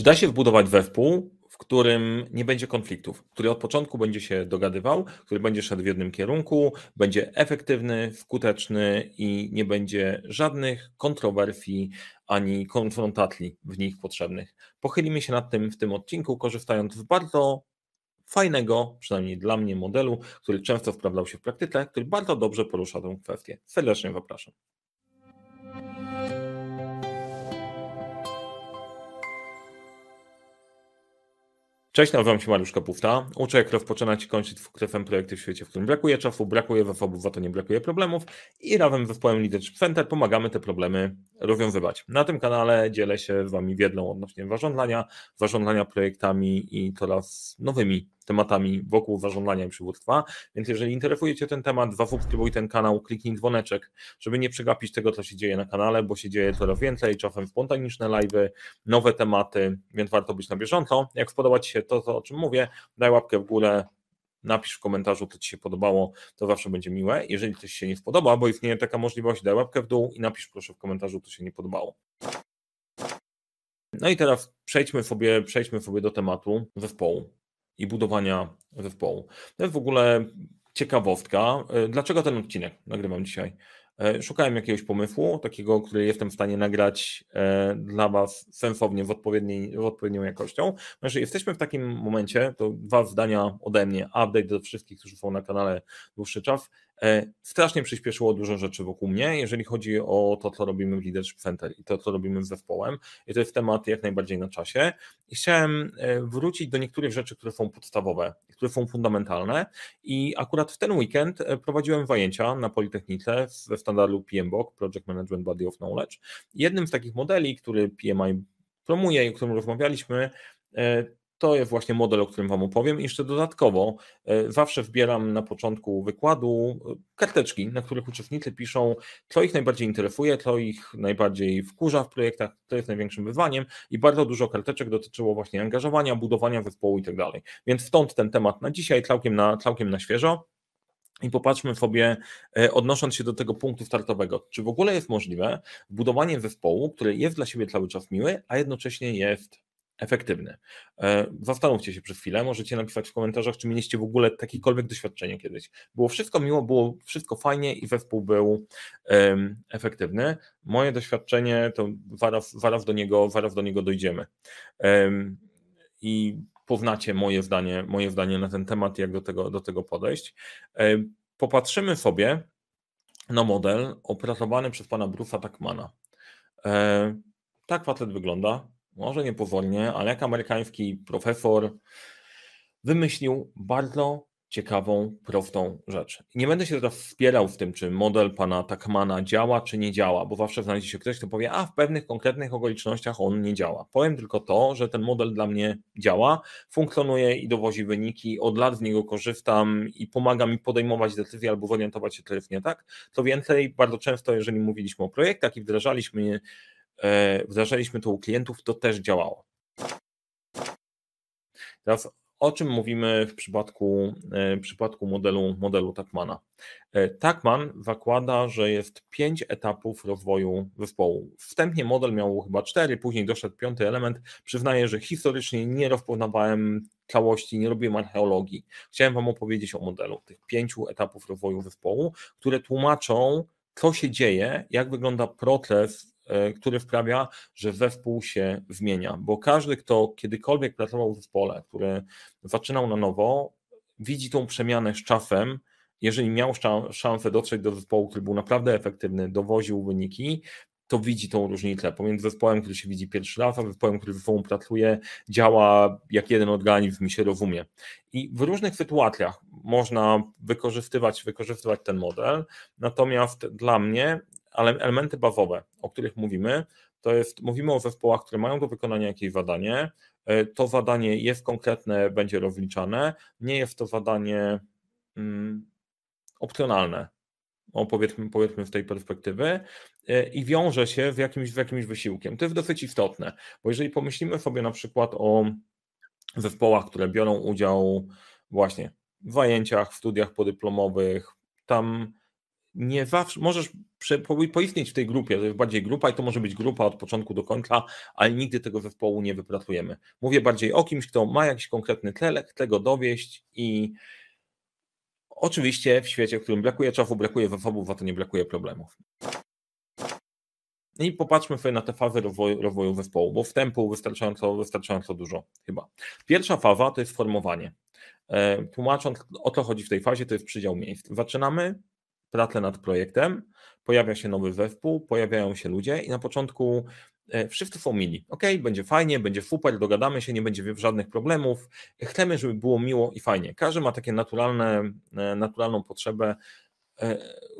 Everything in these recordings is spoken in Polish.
Czy da się wbudować wespół, w którym nie będzie konfliktów, który od początku będzie się dogadywał, który będzie szedł w jednym kierunku, będzie efektywny, skuteczny i nie będzie żadnych kontrowersji ani konfrontacji w nich potrzebnych. Pochylimy się nad tym w tym odcinku, korzystając z bardzo fajnego, przynajmniej dla mnie, modelu, który często sprawdzał się w praktyce, który bardzo dobrze porusza tę kwestię. Serdecznie zapraszam. Cześć, nazywam się Mariusz Kapufta. Uczę jak rozpoczynać i kończyć w krefem projekty w świecie, w którym brakuje czasu, brakuje zasobów, za to nie brakuje problemów i razem z zespołem Leadership Center pomagamy te problemy rozwiązywać. Na tym kanale dzielę się z Wami wiedzą odnośnie zarządzania, zarządzania projektami i coraz nowymi tematami wokół zarządzania i przywództwa. Więc jeżeli interesuje Cię ten temat, zasubskrybuj ten kanał, kliknij dzwoneczek, żeby nie przegapić tego, co się dzieje na kanale, bo się dzieje coraz więcej, czasem spontaniczne live'y, nowe tematy, więc warto być na bieżąco. Jak spodoba Ci się to, to o czym mówię, daj łapkę w górę, napisz w komentarzu, co Ci się podobało, to zawsze będzie miłe. Jeżeli coś się nie spodoba, bo istnieje taka możliwość, daj łapkę w dół i napisz proszę w komentarzu, co się nie podobało. No i teraz przejdźmy sobie, przejdźmy sobie do tematu zespołu i budowania zespołu. To jest w ogóle ciekawostka. Dlaczego ten odcinek nagrywam dzisiaj? E, szukałem jakiegoś pomysłu, takiego, który jestem w stanie nagrać e, dla Was sensownie, w, odpowiedniej, w odpowiednią jakością. Znaczy, jesteśmy w takim momencie, to dwa zdania ode mnie, update do wszystkich, którzy są na kanale dłuższy czas. E, strasznie przyspieszyło dużo rzeczy wokół mnie, jeżeli chodzi o to, co robimy w Leadership Center i to, co robimy z zespołem. I to jest temat jak najbardziej na czasie. I chciałem e, wrócić do niektórych rzeczy, które są podstawowe, które są fundamentalne. I akurat w ten weekend e, prowadziłem zajęcia na Politechnice ze standardu PMBOK, Project Management Body of Knowledge. Jednym z takich modeli, który PMI promuje i o którym rozmawialiśmy, to jest właśnie model, o którym Wam opowiem. I jeszcze dodatkowo e, zawsze wbieram na początku wykładu e, karteczki, na których uczestnicy piszą, co ich najbardziej interesuje, co ich najbardziej wkurza w projektach, co jest największym wyzwaniem i bardzo dużo karteczek dotyczyło właśnie angażowania, budowania zespołu i tak dalej. Więc stąd ten temat na dzisiaj całkiem na, całkiem na świeżo. I popatrzmy sobie, e, odnosząc się do tego punktu startowego, czy w ogóle jest możliwe budowanie zespołu, który jest dla siebie cały czas miły, a jednocześnie jest efektywny. E, zastanówcie się przez chwilę, możecie napisać w komentarzach, czy mieliście w ogóle jakiekolwiek doświadczenie kiedyś. Było wszystko miło, było wszystko fajnie i zespół był um, efektywny. Moje doświadczenie to zaraz, zaraz, do, niego, zaraz do niego dojdziemy. Um, I poznacie moje zdanie, moje zdanie na ten temat, jak do tego, do tego podejść. Um, popatrzymy sobie na model opracowany przez pana Bruce'a Takmana. Tak facet wygląda może nie powolnie, ale jak amerykański profesor wymyślił bardzo ciekawą, prostą rzecz. nie będę się teraz wspierał w tym, czy model pana Takmana działa, czy nie działa, bo zawsze znajdzie się ktoś, kto powie, a w pewnych konkretnych okolicznościach on nie działa. Powiem tylko to, że ten model dla mnie działa, funkcjonuje i dowozi wyniki, od lat z niego korzystam i pomaga mi podejmować decyzje albo zorientować się nie tak. Co więcej, bardzo często, jeżeli mówiliśmy o projektach i wdrażaliśmy wdrażaliśmy to u klientów, to też działało. Teraz o czym mówimy w przypadku, e, w przypadku modelu, modelu Takmana? E, Takman zakłada, że jest pięć etapów rozwoju zespołu. Wstępnie model miał chyba cztery, później doszedł piąty element. Przyznaję, że historycznie nie rozpoznawałem całości, nie robiłem archeologii. Chciałem Wam opowiedzieć o modelu tych pięciu etapów rozwoju zespołu, które tłumaczą, co się dzieje, jak wygląda proces E, który wprawia, że zespół się zmienia, bo każdy, kto kiedykolwiek pracował w zespole, który zaczynał na nowo, widzi tą przemianę z czasem, jeżeli miał szansę dotrzeć do zespołu, który był naprawdę efektywny, dowoził wyniki, to widzi tą różnicę pomiędzy zespołem, który się widzi pierwszy raz, a zespołem, który ze sobą pracuje, działa jak jeden organizm i się rozumie. I w różnych sytuacjach można wykorzystywać, wykorzystywać ten model, natomiast dla mnie ale elementy bazowe, o których mówimy, to jest, mówimy o zespołach, które mają do wykonania jakieś zadanie, e, to zadanie jest konkretne, będzie rozliczane, nie jest to zadanie mm, opcjonalne, o, powiedzmy, powiedzmy z tej perspektywy, e, i wiąże się z jakimś, z jakimś wysiłkiem. To jest dosyć istotne, bo jeżeli pomyślimy sobie na przykład o zespołach, które biorą udział właśnie w zajęciach, w studiach podyplomowych, tam nie zawsze możesz poistnieć w tej grupie, to jest bardziej grupa i to może być grupa od początku do końca, ale nigdy tego zespołu nie wypracujemy. Mówię bardziej o kimś, kto ma jakiś konkretny cel, chce go dowieść i oczywiście w świecie, w którym brakuje czasu, brakuje zasobów, a to nie brakuje problemów. I popatrzmy sobie na te fazy rozwoju, rozwoju zespołu, bo wstępu wystarczająco, wystarczająco dużo chyba. Pierwsza faza to jest formowanie. E, tłumacząc o co chodzi w tej fazie, to jest przydział miejsc. Zaczynamy pracę nad projektem, pojawia się nowy zespół, pojawiają się ludzie i na początku e, wszyscy są mili. Ok, będzie fajnie, będzie super, dogadamy się, nie będzie żadnych problemów. Chcemy, żeby było miło i fajnie. Każdy ma takie naturalne, e, naturalną potrzebę,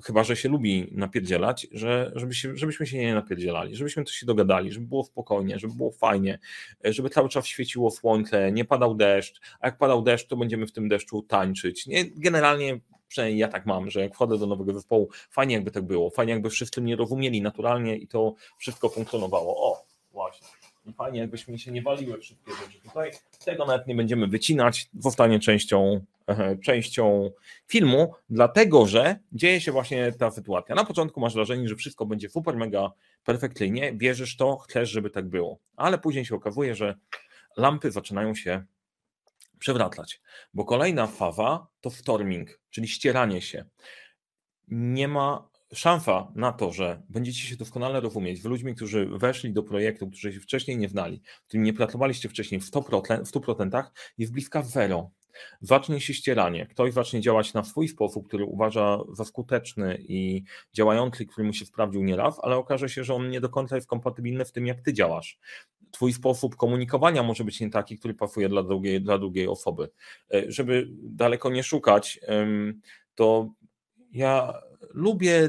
chyba że się lubi napierdzielać, że, żeby się, żebyśmy się nie napierdzielali, żebyśmy to się dogadali, żeby było spokojnie, żeby było fajnie, żeby cały czas świeciło słońce, nie padał deszcz, a jak padał deszcz, to będziemy w tym deszczu tańczyć. Nie, generalnie przynajmniej ja tak mam, że jak wchodzę do nowego zespołu, fajnie jakby tak było, fajnie jakby wszyscy mnie rozumieli naturalnie i to wszystko funkcjonowało. O, właśnie. I fajnie jakbyśmy się nie waliły wszystkie rzeczy tutaj. Tego nawet nie będziemy wycinać, zostanie częścią, częścią filmu, dlatego że dzieje się właśnie ta sytuacja. Na początku masz wrażenie, że wszystko będzie super, mega perfekcyjnie, wierzysz to, chcesz, żeby tak było, ale później się okazuje, że lampy zaczynają się przewracać, bo kolejna faza to storming, czyli ścieranie się. Nie ma szansa na to, że będziecie się doskonale rozumieć z ludźmi, którzy weszli do projektu, którzy się wcześniej nie znali, którymi nie pracowaliście wcześniej w 100%, w 100% jest bliska zero. Zacznie się ścieranie. Ktoś zacznie działać na swój sposób, który uważa za skuteczny i działający, który mu się sprawdził nieraz, ale okaże się, że on nie do końca jest kompatybilny w tym, jak ty działasz twój sposób komunikowania może być nie taki, który pasuje dla drugiej, dla drugiej osoby. E, żeby daleko nie szukać, to ja lubię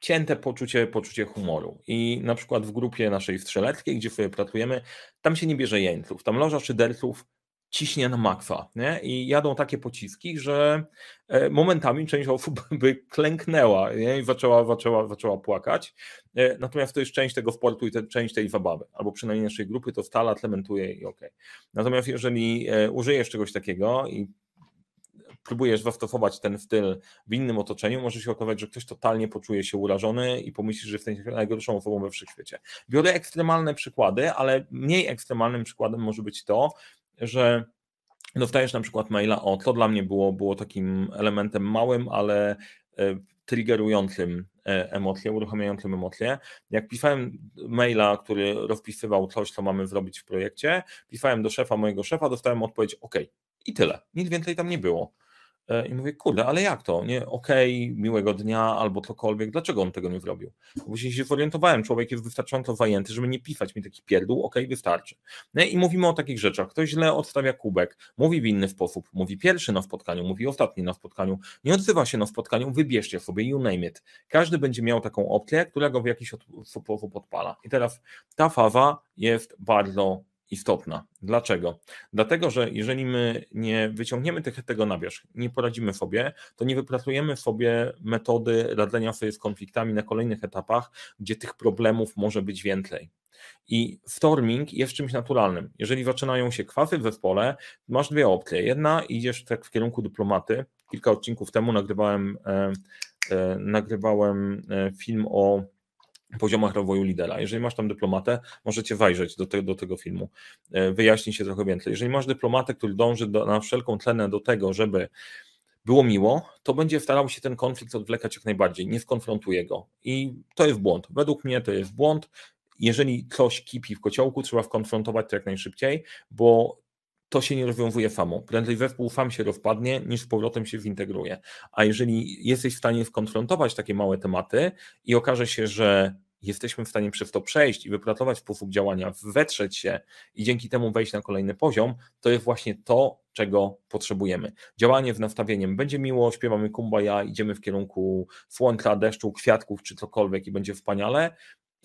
cięte poczucie, poczucie humoru. I na przykład w grupie naszej strzeleckiej, gdzie sobie pracujemy, tam się nie bierze jeńców. Tam loża szyderców ciśnie na makwa. Nie? I jadą takie pociski, że e, momentami część osób by klęknęła nie? i zaczęła, zaczęła, zaczęła płakać. E, natomiast to jest część tego sportu i te, część tej zabawy, albo przynajmniej naszej grupy to stala, tlementuje i ok. Natomiast jeżeli e, użyjesz czegoś takiego i próbujesz zastosować ten styl w innym otoczeniu, może się okazać, że ktoś totalnie poczuje się urażony i pomyśli, że jesteś najgorszą osobą we wszechświecie. Biorę ekstremalne przykłady, ale mniej ekstremalnym przykładem może być to, że dostajesz na przykład maila, o to dla mnie było, było takim elementem małym, ale e, triggerującym e, emocje, uruchamiającym emocje. Jak pisałem maila, który rozpisywał coś, co mamy zrobić w projekcie, pisałem do szefa mojego szefa, dostałem odpowiedź OK. I tyle. Nic więcej tam nie było. E, I mówię, kurde, ale jak to? Nie, okej, okay, miłego dnia albo cokolwiek. Dlaczego on tego nie zrobił? Później się zorientowałem, człowiek jest wystarczająco zajęty, żeby nie pisać mi takich pierdół, okej, okay, wystarczy. No I mówimy o takich rzeczach. Ktoś źle odstawia kubek, mówi w inny sposób, mówi pierwszy na spotkaniu, mówi ostatni na spotkaniu, nie odzywa się na spotkaniu, wybierzcie sobie, you name it. Każdy będzie miał taką opcję, która go w jakiś sposób odpala. I teraz ta faza jest bardzo istotna. Dlaczego? Dlatego, że jeżeli my nie wyciągniemy tego na wierzch, nie poradzimy sobie, to nie wypracujemy sobie metody radzenia sobie z konfliktami na kolejnych etapach, gdzie tych problemów może być więcej. I storming jest czymś naturalnym. Jeżeli zaczynają się kwasy w zespole, masz dwie opcje. Jedna, idziesz tak w kierunku dyplomaty. Kilka odcinków temu nagrywałem, e, e, nagrywałem e, film o poziomach rozwoju lidera. Jeżeli masz tam dyplomatę, możecie wajrzeć do, te, do tego filmu, e, wyjaśni się trochę więcej. Jeżeli masz dyplomatę, który dąży do, na wszelką cenę do tego, żeby było miło, to będzie starał się ten konflikt odwlekać jak najbardziej, nie skonfrontuje go. I to jest błąd. Według mnie to jest błąd. Jeżeli coś kipi w kociołku, trzeba skonfrontować to jak najszybciej, bo to się nie rozwiązuje samo. Prędzej zespół sam się rozpadnie, niż z powrotem się zintegruje. A jeżeli jesteś w stanie skonfrontować takie małe tematy i okaże się, że jesteśmy w stanie przez to przejść i wypracować sposób działania, wetrzeć się i dzięki temu wejść na kolejny poziom, to jest właśnie to, czego potrzebujemy. Działanie z nastawieniem będzie miło, śpiewamy kumbaya, idziemy w kierunku słońca, deszczu, kwiatków czy cokolwiek i będzie wspaniale.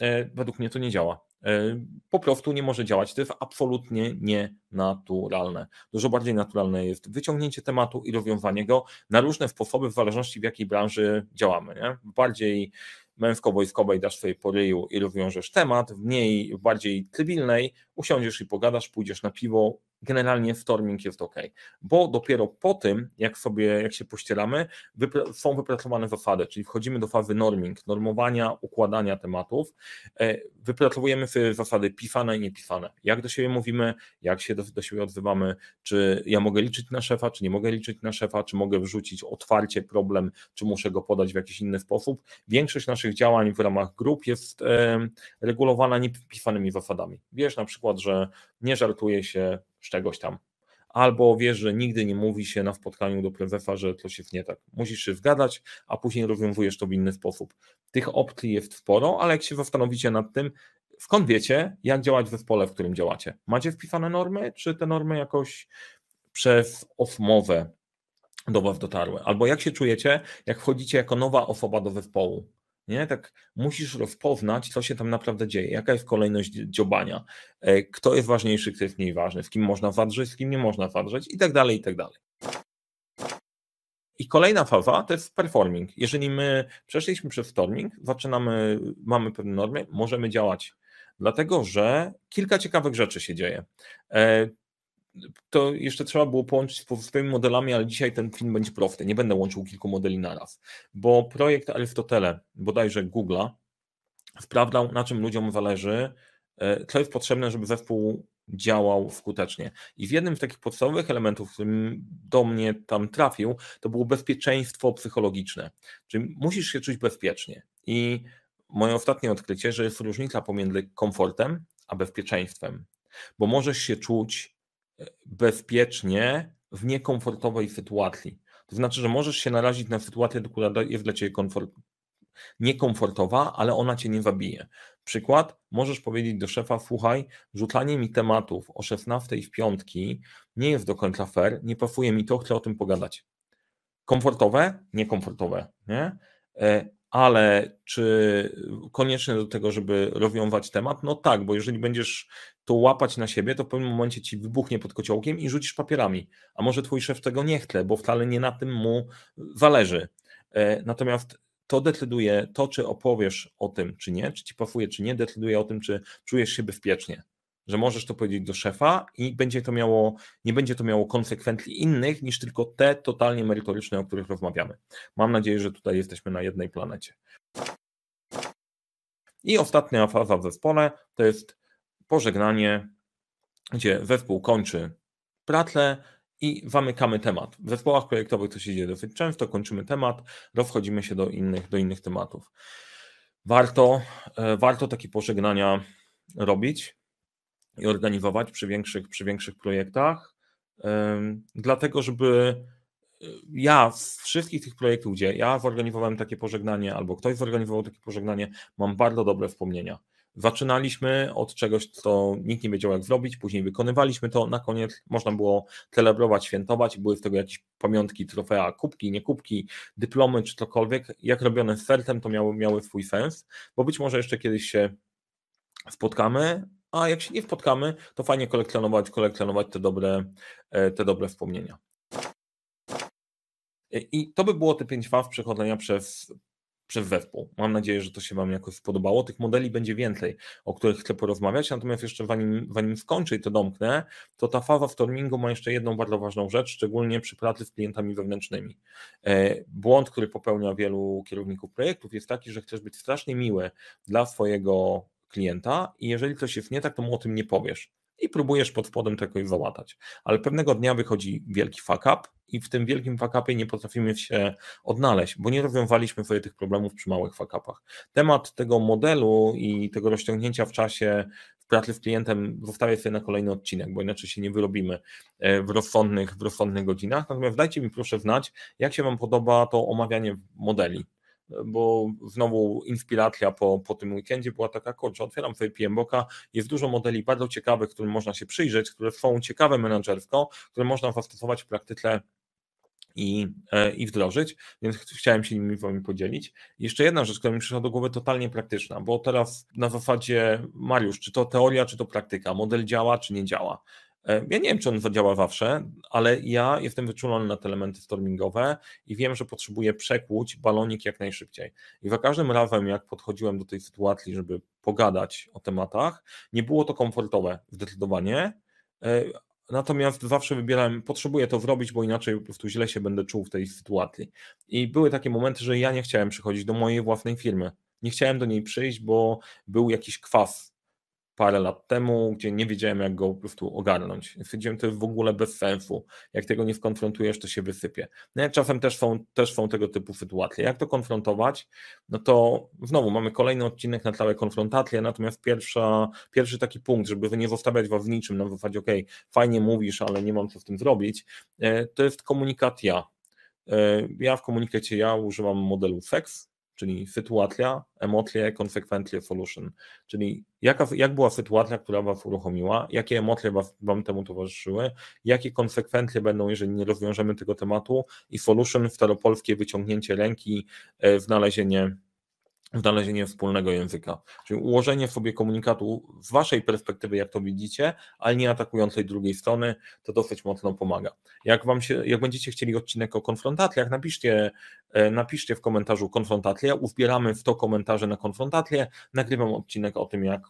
E, według mnie to nie działa. E, po prostu nie może działać. To jest absolutnie nienaturalne. Dużo bardziej naturalne jest wyciągnięcie tematu i rozwiązanie go na różne sposoby, w zależności w jakiej branży działamy. Nie? Bardziej męsko-wojskowej dasz sobie po ryju i rozwiążesz temat, w mniej, bardziej cywilnej usiądziesz i pogadasz, pójdziesz na piwo, generalnie storming jest ok, bo dopiero po tym, jak sobie, jak się pościeramy, wypra są wypracowane zasady, czyli wchodzimy do fazy norming, normowania, układania tematów, e, wypracowujemy sobie zasady pisane i niepisane, jak do siebie mówimy, jak się do, do siebie odzywamy, czy ja mogę liczyć na szefa, czy nie mogę liczyć na szefa, czy mogę wrzucić otwarcie problem, czy muszę go podać w jakiś inny sposób. Większość naszych działań w ramach grup jest e, regulowana niepisanymi zasadami. Wiesz na przykład, że nie żartuje się z czegoś tam. Albo wiesz, że nigdy nie mówi się na spotkaniu do prezesa, że coś jest nie tak. Musisz się zgadać, a później rozwiązujesz to w inny sposób. Tych opcji jest sporo, ale jak się zastanowicie nad tym, skąd wiecie, jak działać w zespole, w którym działacie? Macie wpisane normy, czy te normy jakoś przez osmowę do Was dotarły? Albo jak się czujecie, jak wchodzicie jako nowa osoba do zespołu? Nie? Tak musisz rozpoznać, co się tam naprawdę dzieje, jaka jest kolejność dziobania, e, kto jest ważniejszy, kto jest mniej ważny, z kim można zadrzeć, z kim nie można zadrzeć i tak dalej, i tak dalej. I kolejna faza to jest performing. Jeżeli my przeszliśmy przez storming, zaczynamy, mamy pewne normy, możemy działać, dlatego że kilka ciekawych rzeczy się dzieje. To jeszcze trzeba było połączyć z pozostałymi modelami, ale dzisiaj ten film będzie prosty. Nie będę łączył kilku modeli naraz, bo projekt Arystotele, bodajże Google'a, sprawdzał, na czym ludziom zależy, e, co jest potrzebne, żeby zespół działał skutecznie. I w jednym z takich podstawowych elementów, który do mnie tam trafił, to było bezpieczeństwo psychologiczne. Czyli musisz się czuć bezpiecznie. I moje ostatnie odkrycie, że jest różnica pomiędzy komfortem a bezpieczeństwem, bo możesz się czuć bezpiecznie w niekomfortowej sytuacji. To znaczy, że możesz się narazić na sytuację, która jest dla ciebie komfort, niekomfortowa, ale ona cię nie zabije. Przykład, możesz powiedzieć do szefa, słuchaj, rzucanie mi tematów o 16 w piątki nie jest do końca fair, nie pasuje mi to, chcę o tym pogadać. Komfortowe? Niekomfortowe, nie? Ale czy konieczne do tego, żeby rozwiązać temat? No tak, bo jeżeli będziesz to łapać na siebie, to w pewnym momencie ci wybuchnie pod kociołkiem i rzucisz papierami. A może twój szef tego nie chce, bo wcale nie na tym mu zależy. E, natomiast to decyduje, to czy opowiesz o tym, czy nie, czy ci pasuje, czy nie, decyduje o tym, czy czujesz się bezpiecznie że możesz to powiedzieć do szefa i będzie to miało, nie będzie to miało konsekwencji innych niż tylko te totalnie merytoryczne, o których rozmawiamy. Mam nadzieję, że tutaj jesteśmy na jednej planecie. I ostatnia faza w zespole to jest pożegnanie, gdzie zespół kończy pracę i zamykamy temat. W zespołach projektowych to się dzieje dosyć często, kończymy temat, rozchodzimy się do innych, do innych tematów. Warto, e, warto takie pożegnania robić i organizować przy większych, przy większych projektach, dlatego żeby e, ja z wszystkich tych projektów, gdzie ja zorganizowałem takie pożegnanie, albo ktoś zorganizował takie pożegnanie, mam bardzo dobre wspomnienia. Zaczynaliśmy od czegoś, co nikt nie wiedział jak zrobić, później wykonywaliśmy to, na koniec można było celebrować, świętować, były z tego jakieś pamiątki, trofea, kubki, nie kubki, dyplomy czy cokolwiek. Jak robione z sercem, to miały, miały swój sens, bo być może jeszcze kiedyś się spotkamy, a jak się nie spotkamy, to fajnie kolekcjonować, kolekcjonować te dobre, e, te dobre wspomnienia. I to by było te pięć faz przechodzenia przez, przez zespół. Mam nadzieję, że to się Wam jakoś spodobało. Tych modeli będzie więcej, o których chcę porozmawiać, natomiast jeszcze zanim, zanim skończę i to domknę, to ta faza stormingu ma jeszcze jedną bardzo ważną rzecz, szczególnie przy pracy z klientami wewnętrznymi. E, błąd, który popełnia wielu kierowników projektów jest taki, że chcesz być strasznie miły dla swojego klienta i jeżeli coś jest nie tak, to mu o tym nie powiesz i próbujesz pod spodem tego jakoś załatać. Ale pewnego dnia wychodzi wielki fuck up i w tym wielkim fuck upie nie potrafimy się odnaleźć, bo nie rozwiązaliśmy sobie tych problemów przy małych fuck upach. Temat tego modelu i tego rozciągnięcia w czasie pracy z klientem zostawię sobie na kolejny odcinek, bo inaczej się nie wyrobimy e, w rozsądnych, w rozsądnych godzinach. Natomiast dajcie mi proszę znać, jak się Wam podoba to omawianie modeli bo znowu inspiracja po, po tym weekendzie była taka, kurczę, otwieram sobie PMBOKa, jest dużo modeli bardzo ciekawych, którym można się przyjrzeć, które są ciekawe menedżersko, które można zastosować w praktyce i, e, i wdrożyć, więc chciałem się nimi wami podzielić. Jeszcze jedna rzecz, która mi przyszła do głowy, totalnie praktyczna, bo teraz na zasadzie, Mariusz, czy to teoria, czy to praktyka, model działa, czy nie działa. E, ja nie wiem, czy on zadziała zawsze, ale ja jestem wyczulony na te elementy stormingowe i wiem, że potrzebuję przekłuć balonik jak najszybciej. I za każdym razem, jak podchodziłem do tej sytuacji, żeby pogadać o tematach, nie było to komfortowe zdecydowanie, e, Natomiast zawsze wybierałem, potrzebuję to zrobić, bo inaczej po prostu źle się będę czuł w tej sytuacji. I były takie momenty, że ja nie chciałem przychodzić do mojej własnej firmy. Nie chciałem do niej przyjść, bo był jakiś kwas parę lat temu, gdzie nie wiedziałem, jak go po prostu ogarnąć. Stwierdziłem, to jest w ogóle bez sensu. Jak tego nie skonfrontujesz, to się wysypie. No, czasem też są, też są tego typu sytuacje. Jak to konfrontować? No to znowu mamy kolejny odcinek na całe konfrontacje, natomiast pierwsza, pierwszy taki punkt, żeby nie zostawiać was w niczym, na zasadzie, ok, fajnie mówisz, ale nie mam co z tym zrobić, e, to jest komunikat ja. E, ja w komunikacie ja używam modelu SEX, czyli sytuacja, emocje, konsekwentnie solution. Czyli jaka, jak była sytuacja, która Was uruchomiła, jakie emocje was, Wam temu towarzyszyły, jakie konsekwencje będą, jeżeli nie rozwiążemy tego tematu? I solution, staropolskie wyciągnięcie ręki, e, znalezienie znalezienie wspólnego języka. Czyli ułożenie sobie komunikatu z waszej perspektywy, jak to widzicie, ale nie atakującej drugiej strony, to dosyć mocno pomaga. Jak wam się, jak będziecie chcieli odcinek o konfrontacjach, napiszcie, e, napiszcie w komentarzu konfrontację, uzbieramy w to komentarze na konfrontację, nagrywam odcinek o tym, jak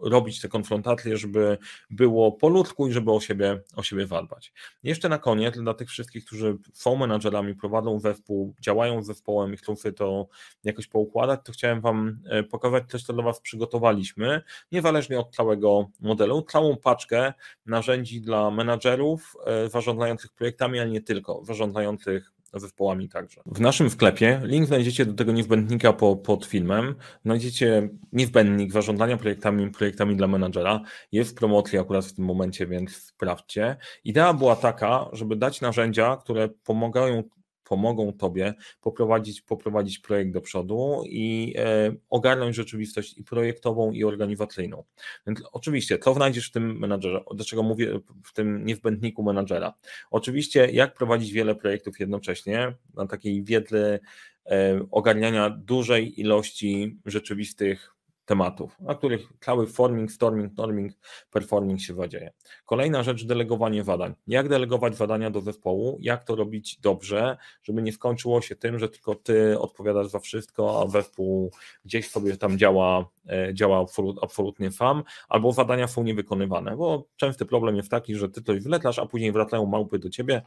robić te konfrontacje, żeby było po ludzku i żeby o siebie, o siebie zadbać. Jeszcze na koniec, dla tych wszystkich, którzy są menadżerami, prowadzą zespół, działają z zespołem i chcą sobie to jakoś poukładać, to chciałem Wam e, pokazać coś, co dla Was przygotowaliśmy, niezależnie od całego modelu, całą paczkę narzędzi dla menadżerów e, zarządzających projektami, ale nie tylko, zarządzających zespołami także. W naszym sklepie link znajdziecie do tego niezbędnika po, pod filmem. Znajdziecie niezbędnik zarządzania projektami, projektami dla menadżera. Jest w promocji akurat w tym momencie, więc sprawdźcie. Idea była taka, żeby dać narzędzia, które pomagają pomogą Tobie poprowadzić, poprowadzić projekt do przodu i e, ogarnąć rzeczywistość i projektową, i organizacyjną. Więc oczywiście, co znajdziesz w tym menadżerze? Dlaczego mówię w tym niezbędniku menadżera? Oczywiście, jak prowadzić wiele projektów jednocześnie na takiej wiedzy e, ogarniania dużej ilości rzeczywistych tematów, na których cały forming, storming, norming, performing się zadzieje. Kolejna rzecz, delegowanie zadań. Jak delegować zadania do zespołu, jak to robić dobrze, żeby nie skończyło się tym, że tylko ty odpowiadasz za wszystko, a zespół gdzieś sobie tam działa, działa absolutnie sam, albo zadania są niewykonywane, bo częsty problem jest taki, że ty coś wletasz, a później wracają małpy do ciebie,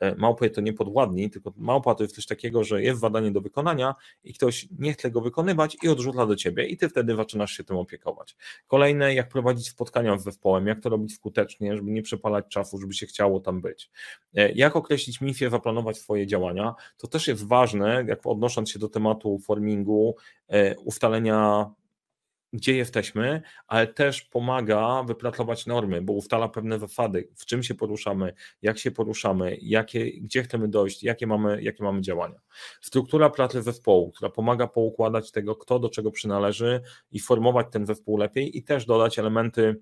e, małpy to nie podładni, tylko małpa to jest coś takiego, że jest zadanie do wykonania i ktoś nie chce go wykonywać i odrzuca do ciebie i ty wtedy zaczynasz się tym opiekować. Kolejne, jak prowadzić spotkania z zespołem, jak to robić skutecznie, żeby nie przepalać czasu, żeby się chciało tam być. E, jak określić misję, zaplanować swoje działania, to też jest ważne, jak odnosząc się do tematu formingu, e, ustalenia gdzie jesteśmy, ale też pomaga wypracować normy, bo ustala pewne zasady, w czym się poruszamy, jak się poruszamy, jakie, gdzie chcemy dojść, jakie mamy, jakie mamy działania. Struktura pracy zespołu, która pomaga poukładać tego, kto do czego przynależy i formować ten zespół lepiej i też dodać elementy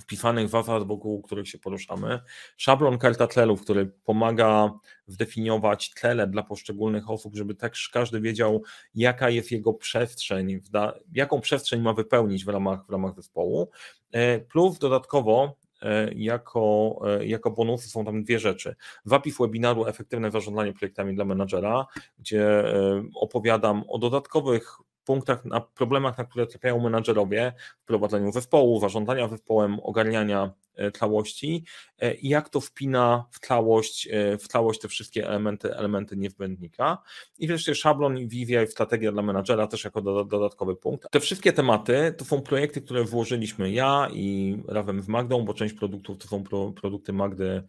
wpisanych zasad, wokół których się poruszamy. Szablon karta celów, który pomaga zdefiniować cele dla poszczególnych osób, żeby też każdy wiedział, jaka jest jego przestrzeń, jaką przestrzeń ma wypełnić w ramach, w ramach zespołu. E, plus dodatkowo e, jako, e, jako bonusy są tam dwie rzeczy. Zapis webinaru Efektywne zarządzanie projektami dla menadżera, gdzie opowiadam o dodatkowych punktach, na problemach, na które trafiają menadżerowie w prowadzeniu zespołu, zarządzania zespołem, ogarniania E, całości e, i jak to wpina w całość, e, w całość te wszystkie elementy, elementy niezbędnika. I wreszcie szablon VVI strategia dla menadżera też jako dodatkowy punkt. Te wszystkie tematy to są projekty, które włożyliśmy ja i razem z Magdą, bo część produktów to są pro, produkty Magdy,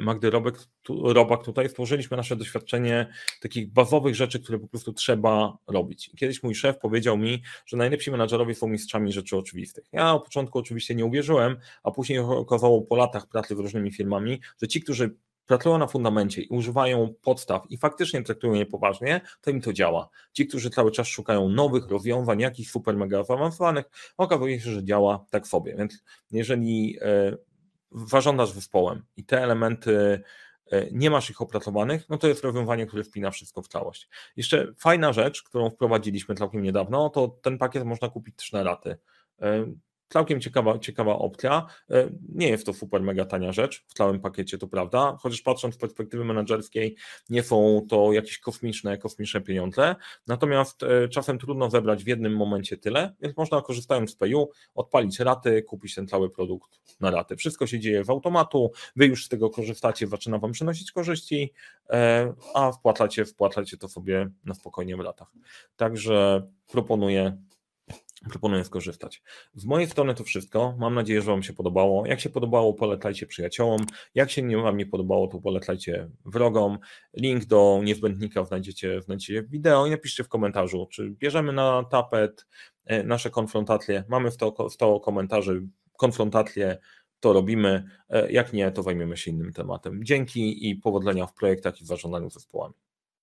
Magdy Robek, Robak tutaj. Stworzyliśmy nasze doświadczenie takich bazowych rzeczy, które po prostu trzeba robić. Kiedyś mój szef powiedział mi, że najlepsi menadżerowie są mistrzami rzeczy oczywistych. Ja na początku oczywiście nie uwierzyłem, a później okazało po latach pracy z różnymi firmami, że ci, którzy pracują na fundamencie i używają podstaw i faktycznie traktują je poważnie, to im to działa. Ci, którzy cały czas szukają nowych rozwiązań, jakichś super mega zaawansowanych, okazuje się, że działa tak sobie. Więc jeżeli e, zarządzasz zespołem i te elementy e, nie masz ich opracowanych, no to jest rozwiązanie, które wpina wszystko w całość. Jeszcze fajna rzecz, którą wprowadziliśmy całkiem niedawno, to ten pakiet można kupić też na raty. Całkiem ciekawa, ciekawa opcja. E, nie jest to super mega tania rzecz w całym pakiecie, to prawda, chociaż patrząc z perspektywy menedżerskiej, nie są to jakieś kosmiczne, kosmiczne pieniądze. Natomiast e, czasem trudno zebrać w jednym momencie tyle, więc można korzystając z PayU odpalić raty, kupić ten cały produkt na raty. Wszystko się dzieje w automatu, wy już z tego korzystacie, zaczyna wam przynosić korzyści, e, a wpłacacie, wpłacacie to sobie na spokojnie w latach. Także proponuję proponuję skorzystać. Z mojej strony to wszystko. Mam nadzieję, że Wam się podobało. Jak się podobało, polecajcie przyjaciołom. Jak się nie Wam nie podobało, to polecajcie wrogom. Link do niezbędnika znajdziecie, znajdziecie w wideo i napiszcie w komentarzu, czy bierzemy na tapet e, nasze konfrontacje. Mamy w to, w to komentarzy konfrontacje, to robimy. E, jak nie, to zajmiemy się innym tematem. Dzięki i powodzenia w projektach i w zarządzaniu zespołami.